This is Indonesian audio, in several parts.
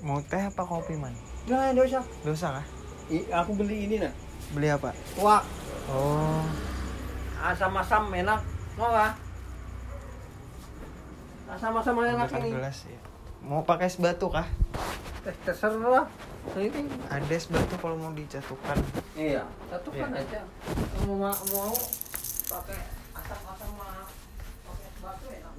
Mau teh apa kopi man? Nah, enggak usah. Dosa kah? I, aku beli ini nah. Beli apa? Wah, Oh, asam-asam enak. Mau nggak? Asam-asam enak ini. gelas ya. Mau pakai es batu kah? Eh, terserah. Ini. Ada es batu kalau mau dijatuhkan. Iya, satukan Iya. aja. Mau, mau pakai asam-asam sama pakai es batu enak.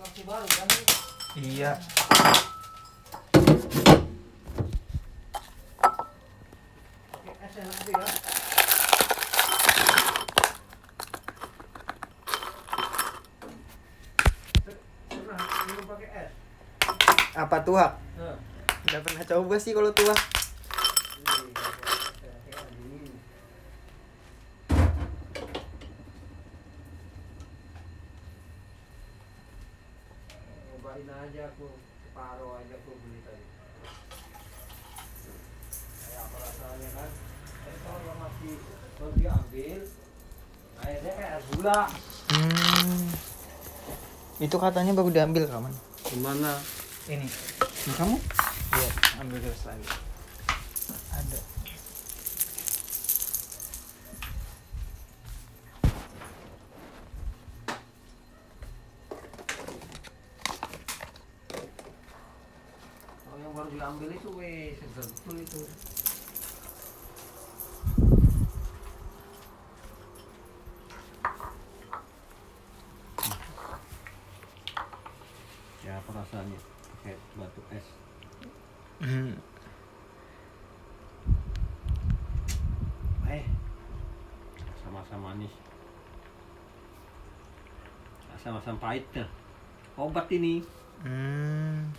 Masih baru kan? Iya. Pakai es enak juga. Pernah minum pakai es? Apa tuak? Nah. Udah pernah coba sih kalau tuak. Cobain aja aku separuh aja aku beli tadi. Kayak apa rasanya kan? Tapi diambil, kayak gula. Hmm. Itu katanya baru diambil kaman. Gimana? Ini. Kamu? Iya, ambil gelas lagi. Ada. Kalau yang baru diambil itu weh seger betul itu. Ya apa rasanya? Kayak batu es. Hmm. Eh, sama-sama manis. Sama-sama pahit dah. Obat ini. Hmm.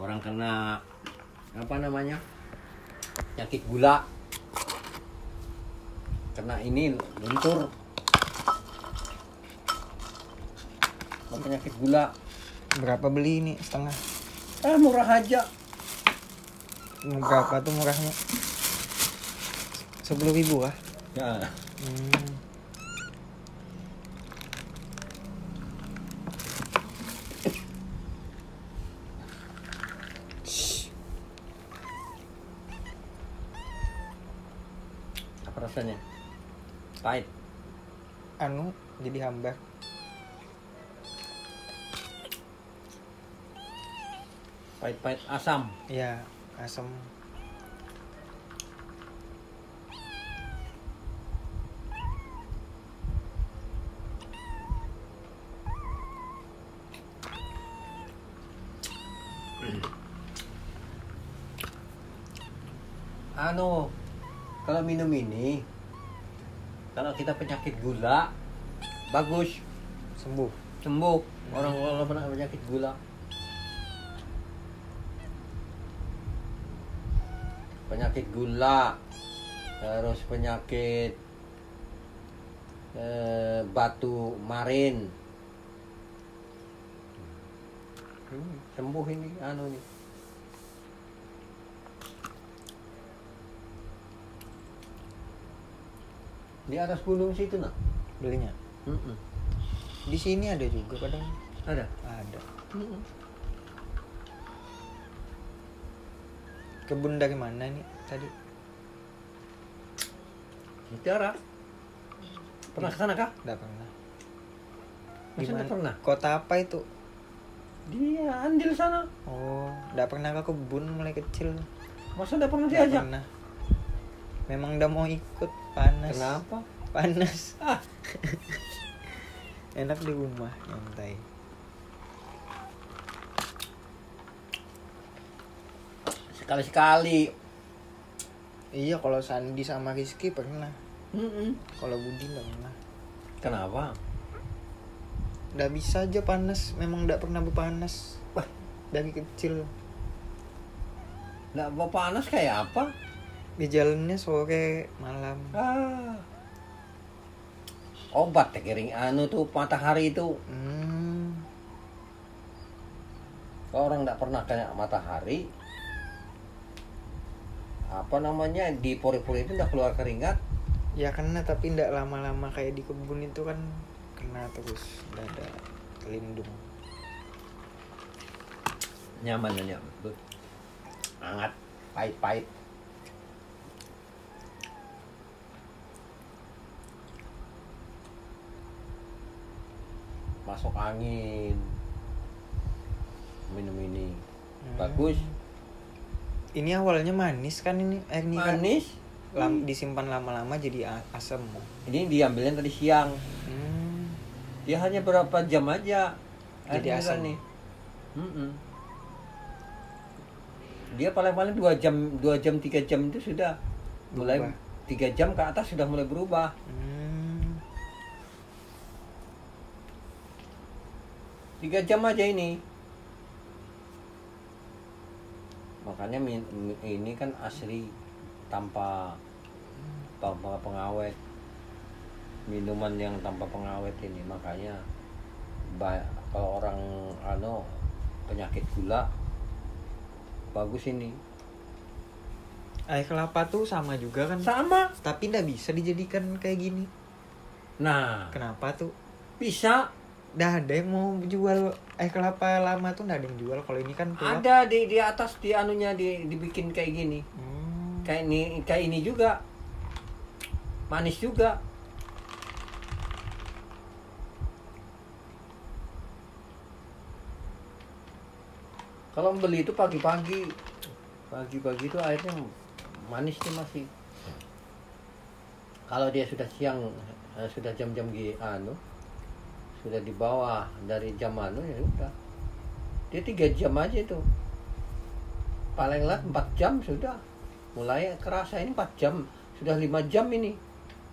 Orang kena apa namanya? Penyakit gula. Kena ini luntur. Penyakit gula. Berapa beli ini setengah? Ah, murah aja. Berapa tuh murahnya? Sepuluh ribu kah? Ya. Hmm. Apa rasanya? Pahit. Anu jadi hambar. Pahit-pahit asam. Ya, asam. Anu, kalau minum ini, kalau kita penyakit gula, bagus, Sembuh. sembuh. Orang kalau pernah penyakit gula. Penyakit gula, terus penyakit eh, batu marin. Hmm, sembuh ini, anu nih. Di atas gunung situ nak. Belinya. Mm-mm. Di sini ada juga kadang. Ada. Ada. Kebun dari mana nih tadi? Mutiara. Pernah ke sana kah? Enggak pernah. Nggak pernah? Kota apa itu? Dia andil sana. Oh, enggak pernah ke kebun mulai kecil. Masa udah pernah diajak? pernah. Memang udah mau ikut panas. Kenapa? Panas. Ah, Enak di rumah nyantai. sekali-sekali. Iya, kalau Sandi sama Rizky pernah. Mm-mm. Kalau Budi nggak pernah. Kenapa? nggak bisa aja panas memang nggak pernah berpanas Wah. dari kecil nggak mau panas kayak apa di jalannya sore malam. Ah. Obat teh kering anu tuh matahari itu. Hmm. kalau orang nggak pernah kena matahari? Apa namanya di pori-pori itu udah keluar keringat? Ya kena tapi nggak lama-lama kayak di kebun itu kan kena terus nggak ada pelindung nyaman ya nyaman hangat pahit-pahit masuk angin. Minum ini Hmm. bagus. Ini awalnya manis kan ini? Eh, ini kan manis. lam- disimpan lama-lama jadi asam ini diambilnya tadi siang. Hmm. dia hanya berapa jam aja. Jadi air asam. nih. Dia paling-paling dua jam dua jam tiga jam itu sudah mulai tiga jam ke atas sudah mulai berubah. Hmm. Tiga jam aja ini. Makanya ini kan asli tanpa tanpa pengawet. Minuman yang tanpa pengawet ini. Makanya kalau orang ano penyakit gula bagus ini. Air kelapa tuh sama juga kan? Sama. Tapi nggak bisa dijadikan kayak gini. Nah. Kenapa tuh? Bisa Dah ada yang mau jual air kelapa lama tuh nggak ada yang jual. Kalau ini kan ada di di atas di anunya di dibikin kayak gini. Hmm. kayak ini kayak ini juga. Manis juga. Kalau beli itu pagi-pagi. Pagi-pagi itu airnya manis nih masih. Kalau dia sudah siang eh, sudah jam-jam gi anu sudah di bawah dari jam anu ya udah. Dia tiga jam aja itu. Paling lat 4 jam sudah. Mulai kerasa ini 4 jam. Sudah lima jam ini.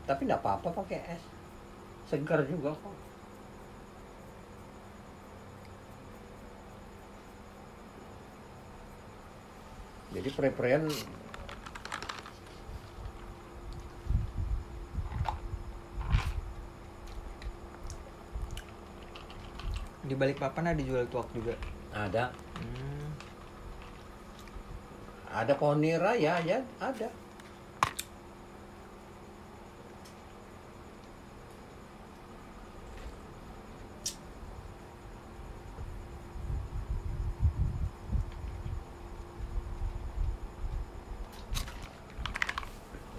Tapi tidak apa-apa pakai es. Segar juga kok. Jadi pre-prean di balik papan ada jual tuak juga? Ada. Hmm. ada pohon nira ya ya ada.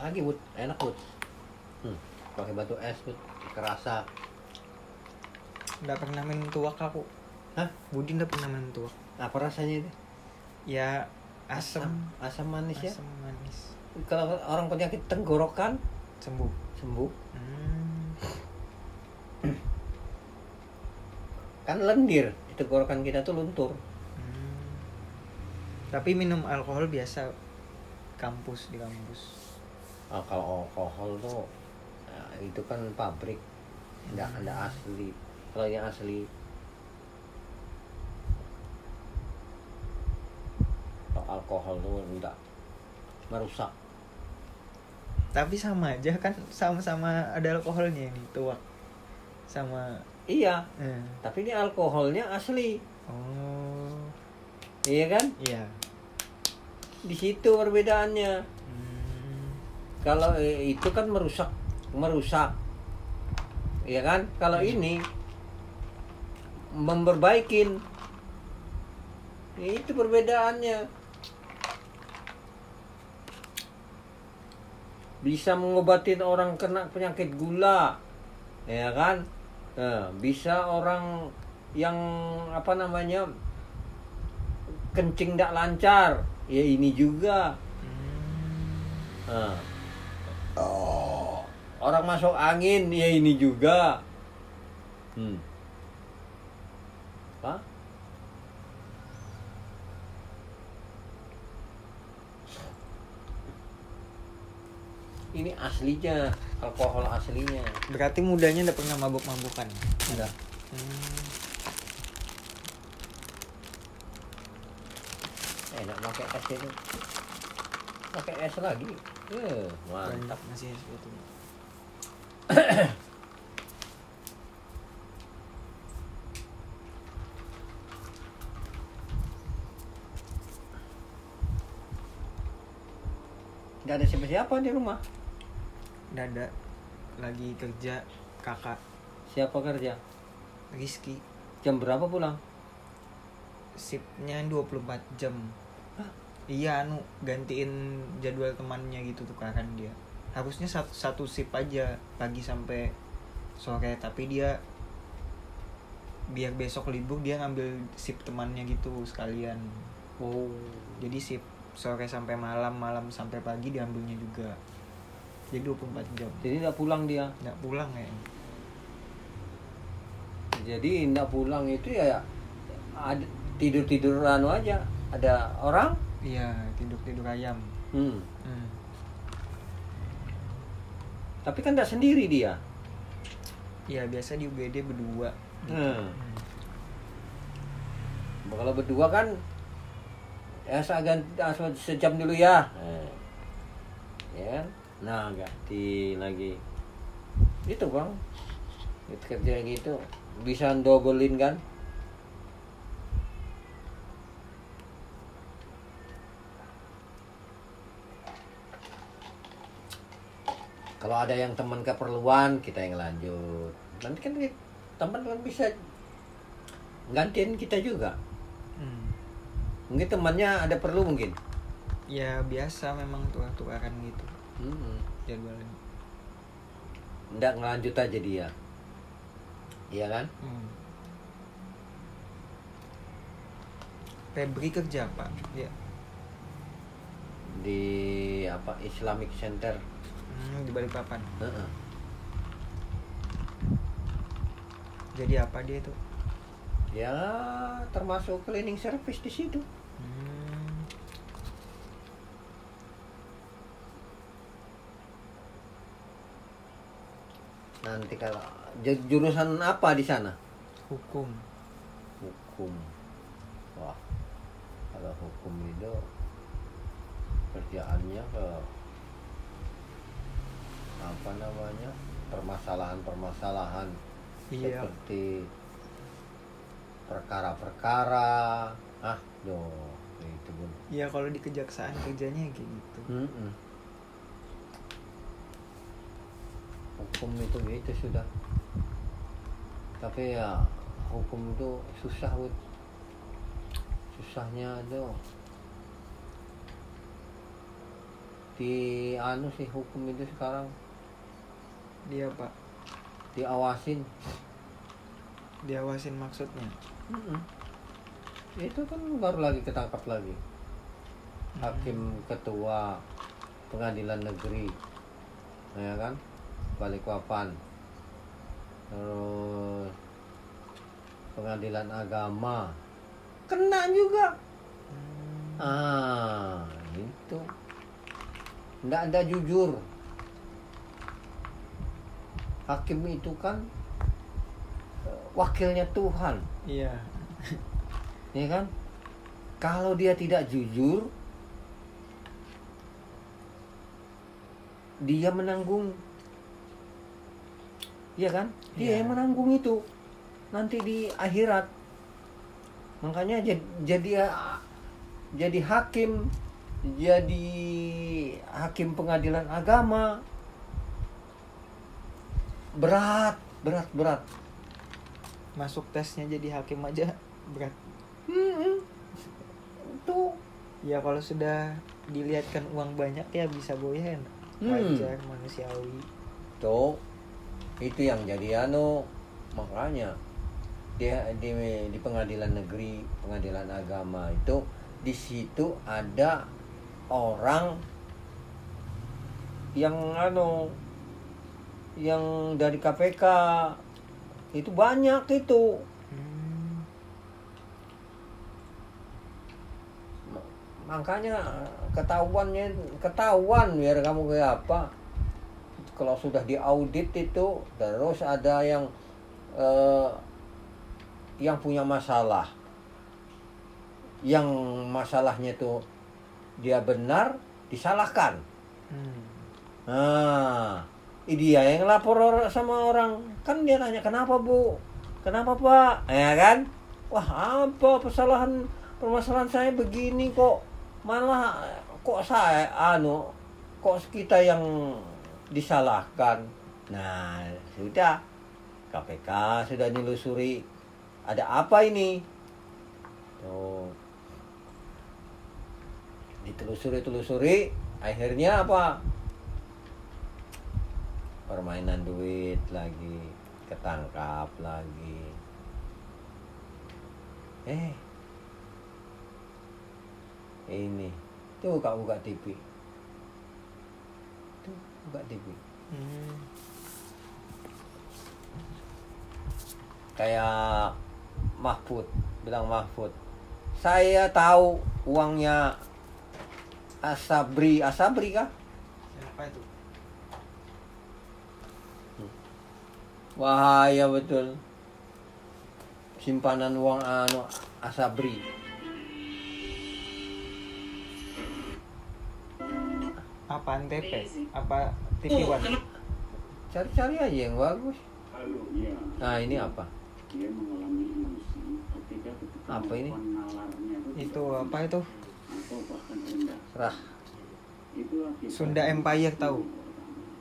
Lagi bud. Enak bud. Hmm, pakai batu es bud. Kerasa nggak pernah minum tuak aku. Hah? Budi nggak pernah minum tuak. Apa rasanya itu? Ya asam. asam. Manis ya? Asam manis. Kalau orang penyakit tenggorokan? Sembuh. Sembuh. Hmm. kan lendir. Di tenggorokan kita tuh luntur. Hmm. tapi minum alkohol biasa kampus di kampus. Ah, kalau alkohol tuh ya, itu kan pabrik. Enggak enggak asli kalau yang asli. Kalau alkohol tuh enggak. Merusak tapi sama aja kan sama-sama ada alkoholnya ini tuak sama iya. Eh. tapi ini alkoholnya asli. Oh. Iya kan? Iya. Di situ perbedaannya. Hmm. kalau eh, itu kan merusak merusak. Ya kan? Kalau ini memperbaikin itu perbedaannya bisa mengobatin orang kena penyakit gula ya kan Nah, bisa orang yang apa namanya kencing tidak lancar ya ini juga. Nah. Orang masuk angin ya ini juga. Hmm. Apa? Ini aslinya, alkohol aslinya. berarti mudanya udah pernah mabuk-mabukan Enggak. Hmm. enak pakai es itu pakai es lagi eh mantap masih seperti itu nggak ada siapa-siapa di rumah dada lagi kerja kakak. Siapa kerja? Rizky. Jam berapa pulang? Shiftnya 24 jam. Hah? iya anu gantiin jadwal temannya gitu tukaran dia. Harusnya satu, satu shift aja pagi sampai sore. Tapi dia biar besok libur dia ngambil shift temannya gitu sekalian. Oh. Jadi shift sore sampai malam malam sampai pagi diambilnya juga jadi 24 jam jadi nggak pulang dia nggak pulang ya jadi nggak pulang itu ya ada tidur tidur anu aja ada orang iya tidur tidur ayam hmm. hmm. tapi kan nggak sendiri dia iya biasa di UGD berdua hmm. Hmm. kalau berdua kan ya saya ganti ah, sejam dulu ya eh. ya? Nah ganti lagi. Itu bang. Itu kerja gitu bisa dobelin kan? Kalau ada yang teman keperluan kita yang lanjut. Nanti kan teman kan bisa gantiin kita juga. Hmm. mungkin temannya ada perlu mungkin? Ya biasa memang tukar-tukaran gitu hmm. jadwalnya. Nggak ngelanjut aja dia. Iya kan? Hmm. Febri kerja apa? Ya di apa? Islamic Center. Hmm, di Balikpapan. Heeh. jadi apa dia itu? Ya termasuk cleaning service di situ nanti kalau ju- jurusan apa di sana? Hukum. Hukum. Wah kalau hukum itu kerjaannya ke apa namanya? Permasalahan-permasalahan. Iya. Seperti perkara-perkara. Ah doh itu pun ya kalau di kejaksaan kerjanya kayak gitu. Mm-mm. Hukum itu itu sudah tapi ya hukum itu susah Wud. susahnya itu di anu sih hukum itu sekarang dia pak diawasin diawasin maksudnya Mm-mm. itu kan baru lagi ketangkap lagi hakim ketua pengadilan negeri ya kan Balikpapan. Terus pengadilan agama. Kena juga. Hmm. ah itu. Nggak ada jujur. Hakim itu kan eh, wakilnya Tuhan. Iya. Ya kan? Kalau dia tidak jujur dia menanggung ya kan? Dia Iya. yang menanggung itu. Nanti di akhirat. Makanya jadi jadi jadi hakim jadi hakim pengadilan agama. Berat berat berat. Masuk tesnya jadi hakim aja berat. Hmm, itu. Ya kalau sudah dilihatkan uang banyak ya bisa goyah Hmm. wajar manusiawi. Tuh, itu yang jadi anu makanya dia di di pengadilan negeri pengadilan agama itu di situ ada orang yang anu yang dari KPK itu banyak itu. Hmm. makanya ketahuannya ketahuan biar kamu kayak apa kalau sudah diaudit itu terus ada yang eh, yang punya masalah. Yang masalahnya itu dia benar disalahkan. Hmm. nah ini dia yang lapor or- sama orang. Kan dia nanya kenapa bu? Kenapa pak? Ya kan? Wah apa kesalahan permasalahan saya begini kok? Malah kok saya anu kok kita yang disalahkan. Nah sudah. KPK sudah nelusuri. Ada apa ini? Tuh. Ditelusuri telusuri akhirnya apa? Permainan duit lagi ketangkap lagi. Eh ini. Tuh kak buka TV buka TV Hmm. kayak Mahfud bilang Mahfud saya tahu uangnya Asabri Asabri kah Siapa itu? Wahaya betul. Simpanan uang anu Asabri. Apa NTP? Apa TV One? Cari-cari aja yang bagus. Halo, ya. Nah, ini apa? Dia mengalami ilusi ketika ketika Apa ini? itu Itu apa itu? atau bahkan rendah. Serah. Itu akibat Sunda Empire tahu.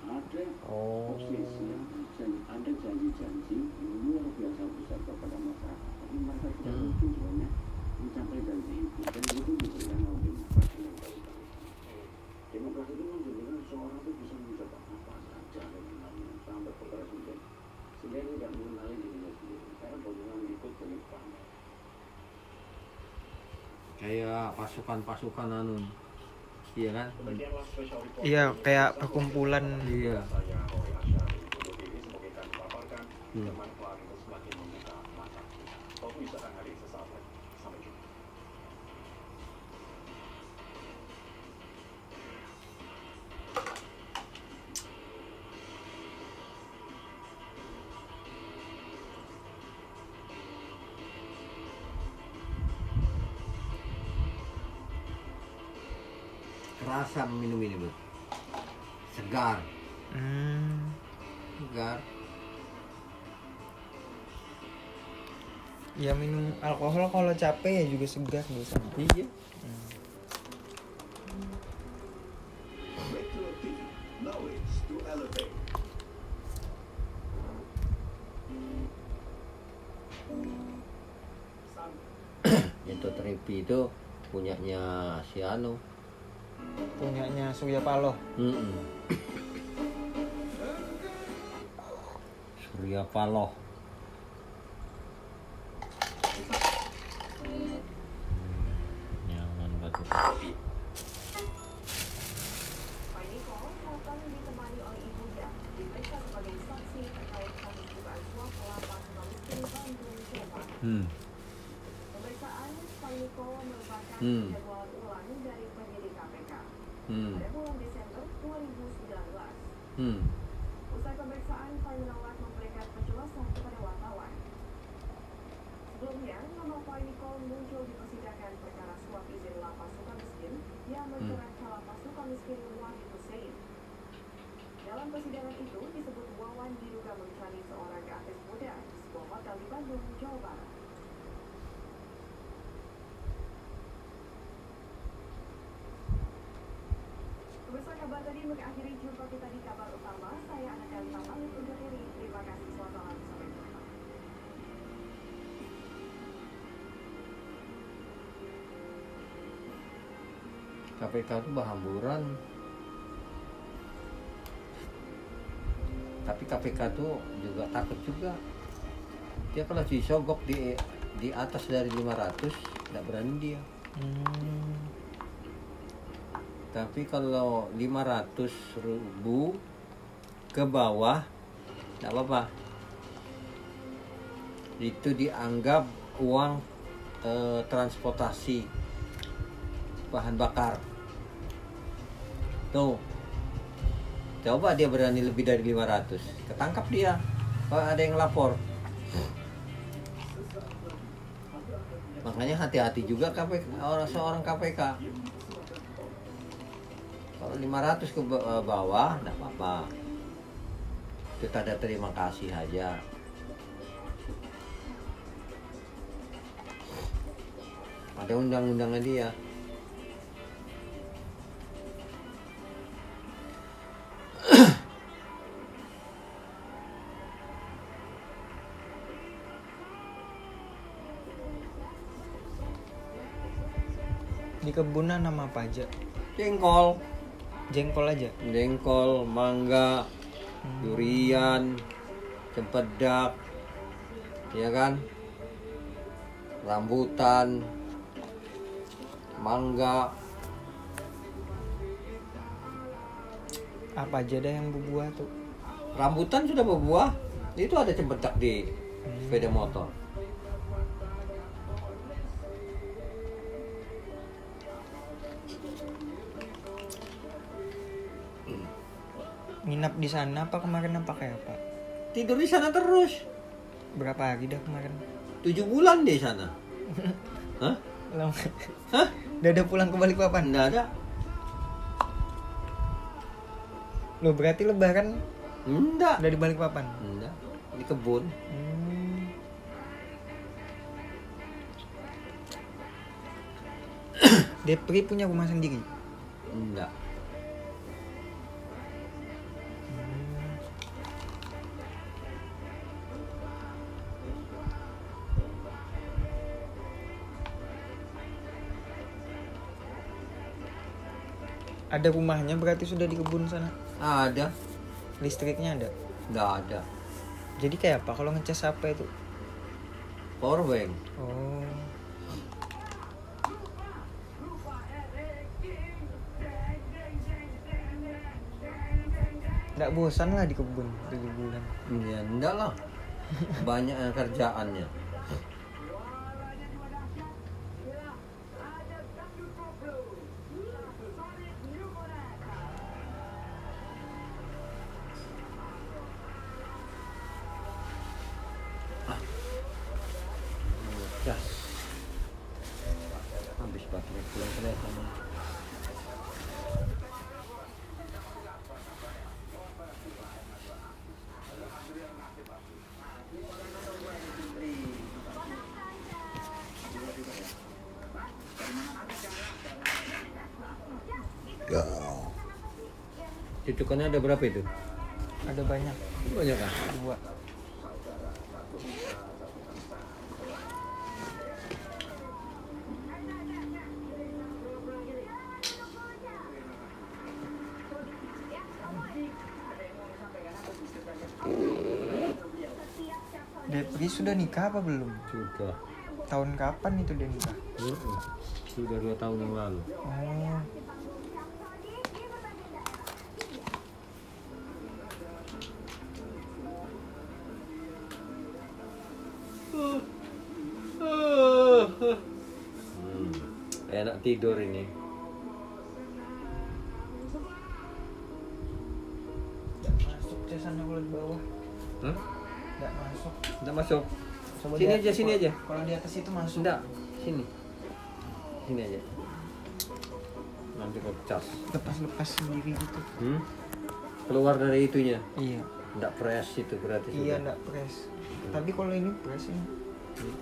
Ada Oh. obsesi, jan- ada janji-janji yang luar biasa besar kepada masyarakat. Tapi mereka tidak Hmm. mungkin sebenarnya mencapai janji itu. Dan itu diberikan oleh demokrasi yang baik-baik. Demokrasi itu menjadikan seorang itu bisa mencoba apa saja dengan namanya sampai ke presiden. Sehingga dia tidak mengenali dirinya sendiri. Karena bagaimana ikut perintah. Kayak pasukan-pasukan anu. Iya kan? Iya, kayak perkumpulan. Iya. Hmm. Kerasa minum ini, Bu. Segar. Hmm. Segar. Ya minum alkohol kalau capek ya juga segar biasanya. Iya. itu punyanya si Anu. Punyanya Surya Paloh. Surya Paloh. Jangan batu tadi mengakhiri jumpa kita di kabar utama. Saya diri. Terima kasih. Selamat malam. Sampai jumpa. KPK itu berhamburan. Tapi KPK itu juga takut juga. Dia kalau disogok di di atas dari 500 tidak berani dia. Hmm. Tapi kalau 500 ribu ke bawah tidak apa-apa. Itu dianggap uang eh, transportasi bahan bakar. Tuh. Coba dia berani lebih dari 500. Ketangkap dia. Kalau ada yang lapor. Makanya hati-hati juga KPK, orang seorang KPK. Kalau 500 ke eh, bawah, enggak apa-apa. Itu tanda terima kasih aja. Ada undang-undangnya dia. Di kebunan nama apa aja? Jengkol, Jengkol aja. jengkol, mangga, durian, cempedak, ya kan? Rambutan, mangga, Apa aja dah yang berbuah tuh? rambutan sudah berbuah. Itu ada cempedak di sepeda motor. Nginap di sana apa kemarin apa kayak apa? Tidur di sana terus. Berapa hari dah kemarin? Tujuh bulan di sana. Hah? Lama. Hah? Udah ada pulang ke Balikpapan? Enggak ada. Lo berarti lebaran Enggak. udah di Balikpapan? Enggak. Di kebun. Hmm. Depri punya rumah sendiri. Enggak. Ada rumahnya berarti sudah di kebun sana. Ada. Listriknya ada. Enggak ada. Jadi kayak apa kalau ngecas apa itu? Power bank. Oh. Nggak bosan lah di kebun tujuh bulan. Ya enggak lah. Banyak kerjaannya. Cucukannya ada berapa itu? Ada banyak. Banyak kan? Dua. Depri sudah nikah apa belum? Sudah. Tahun kapan itu dia nikah? Sudah dua tahun yang lalu. Oh, tidur ini. nggak masuk ke sana kalau di bawah. Hah? Nggak masuk. Tidak masuk. Coba Sini aja, sini aja. Kalau di atas itu masuk. Tidak, sini. Sini aja. Nanti kau cas. Lepas-lepas sendiri gitu. Hmm? Keluar dari itunya. Iya. Tidak press itu berarti Iya, nggak press. Tapi kalau ini press ini. Iya,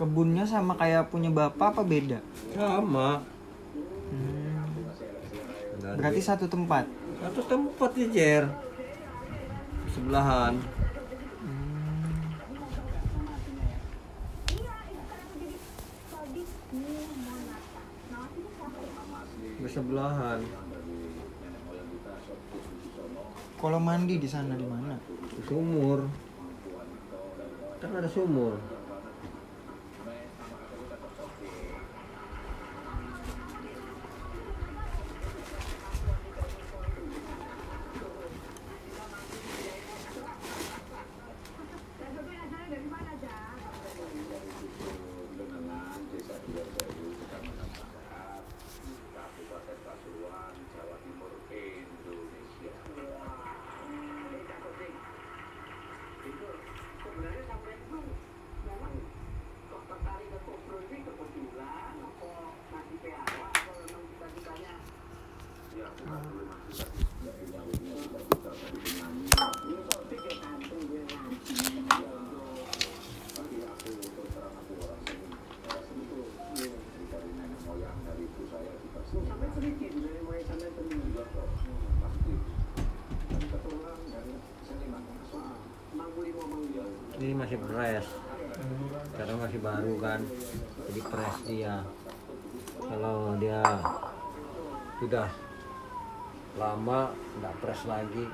Kebunnya sama kayak punya bapak apa beda? Sama. Hmm. Berarti satu tempat. satu tempat ya Jer. Sebelahan. Hmm. Bersebelahan. Kalau mandi di sana di mana? sumur kan ada sumur dengan desa dua sewu kecamatan Pahat, Kabupaten Pasuruan, Jawa Timur, Indonesia. itu sebenarnya sampai itu memang kok tertarik ke kopro ini kebetulan apa masih PA atau memang cita-citanya Ya, bukan dulu masih tapi tidak punya punya cita-cita dari penyanyi. ini kok pikir kantung dia nanti Tapi aku terus terang aku orang seni. Saya seni itu dari nenek moyang dari ibu saya juga seni. sampai sedikit dari mulai sampai sendiri Juga kok pasti. Dan keturunan dari seniman nasional. mang buli ngomong dia ini masih press karena masih baru kan jadi press dia kalau dia sudah lama nggak press lagi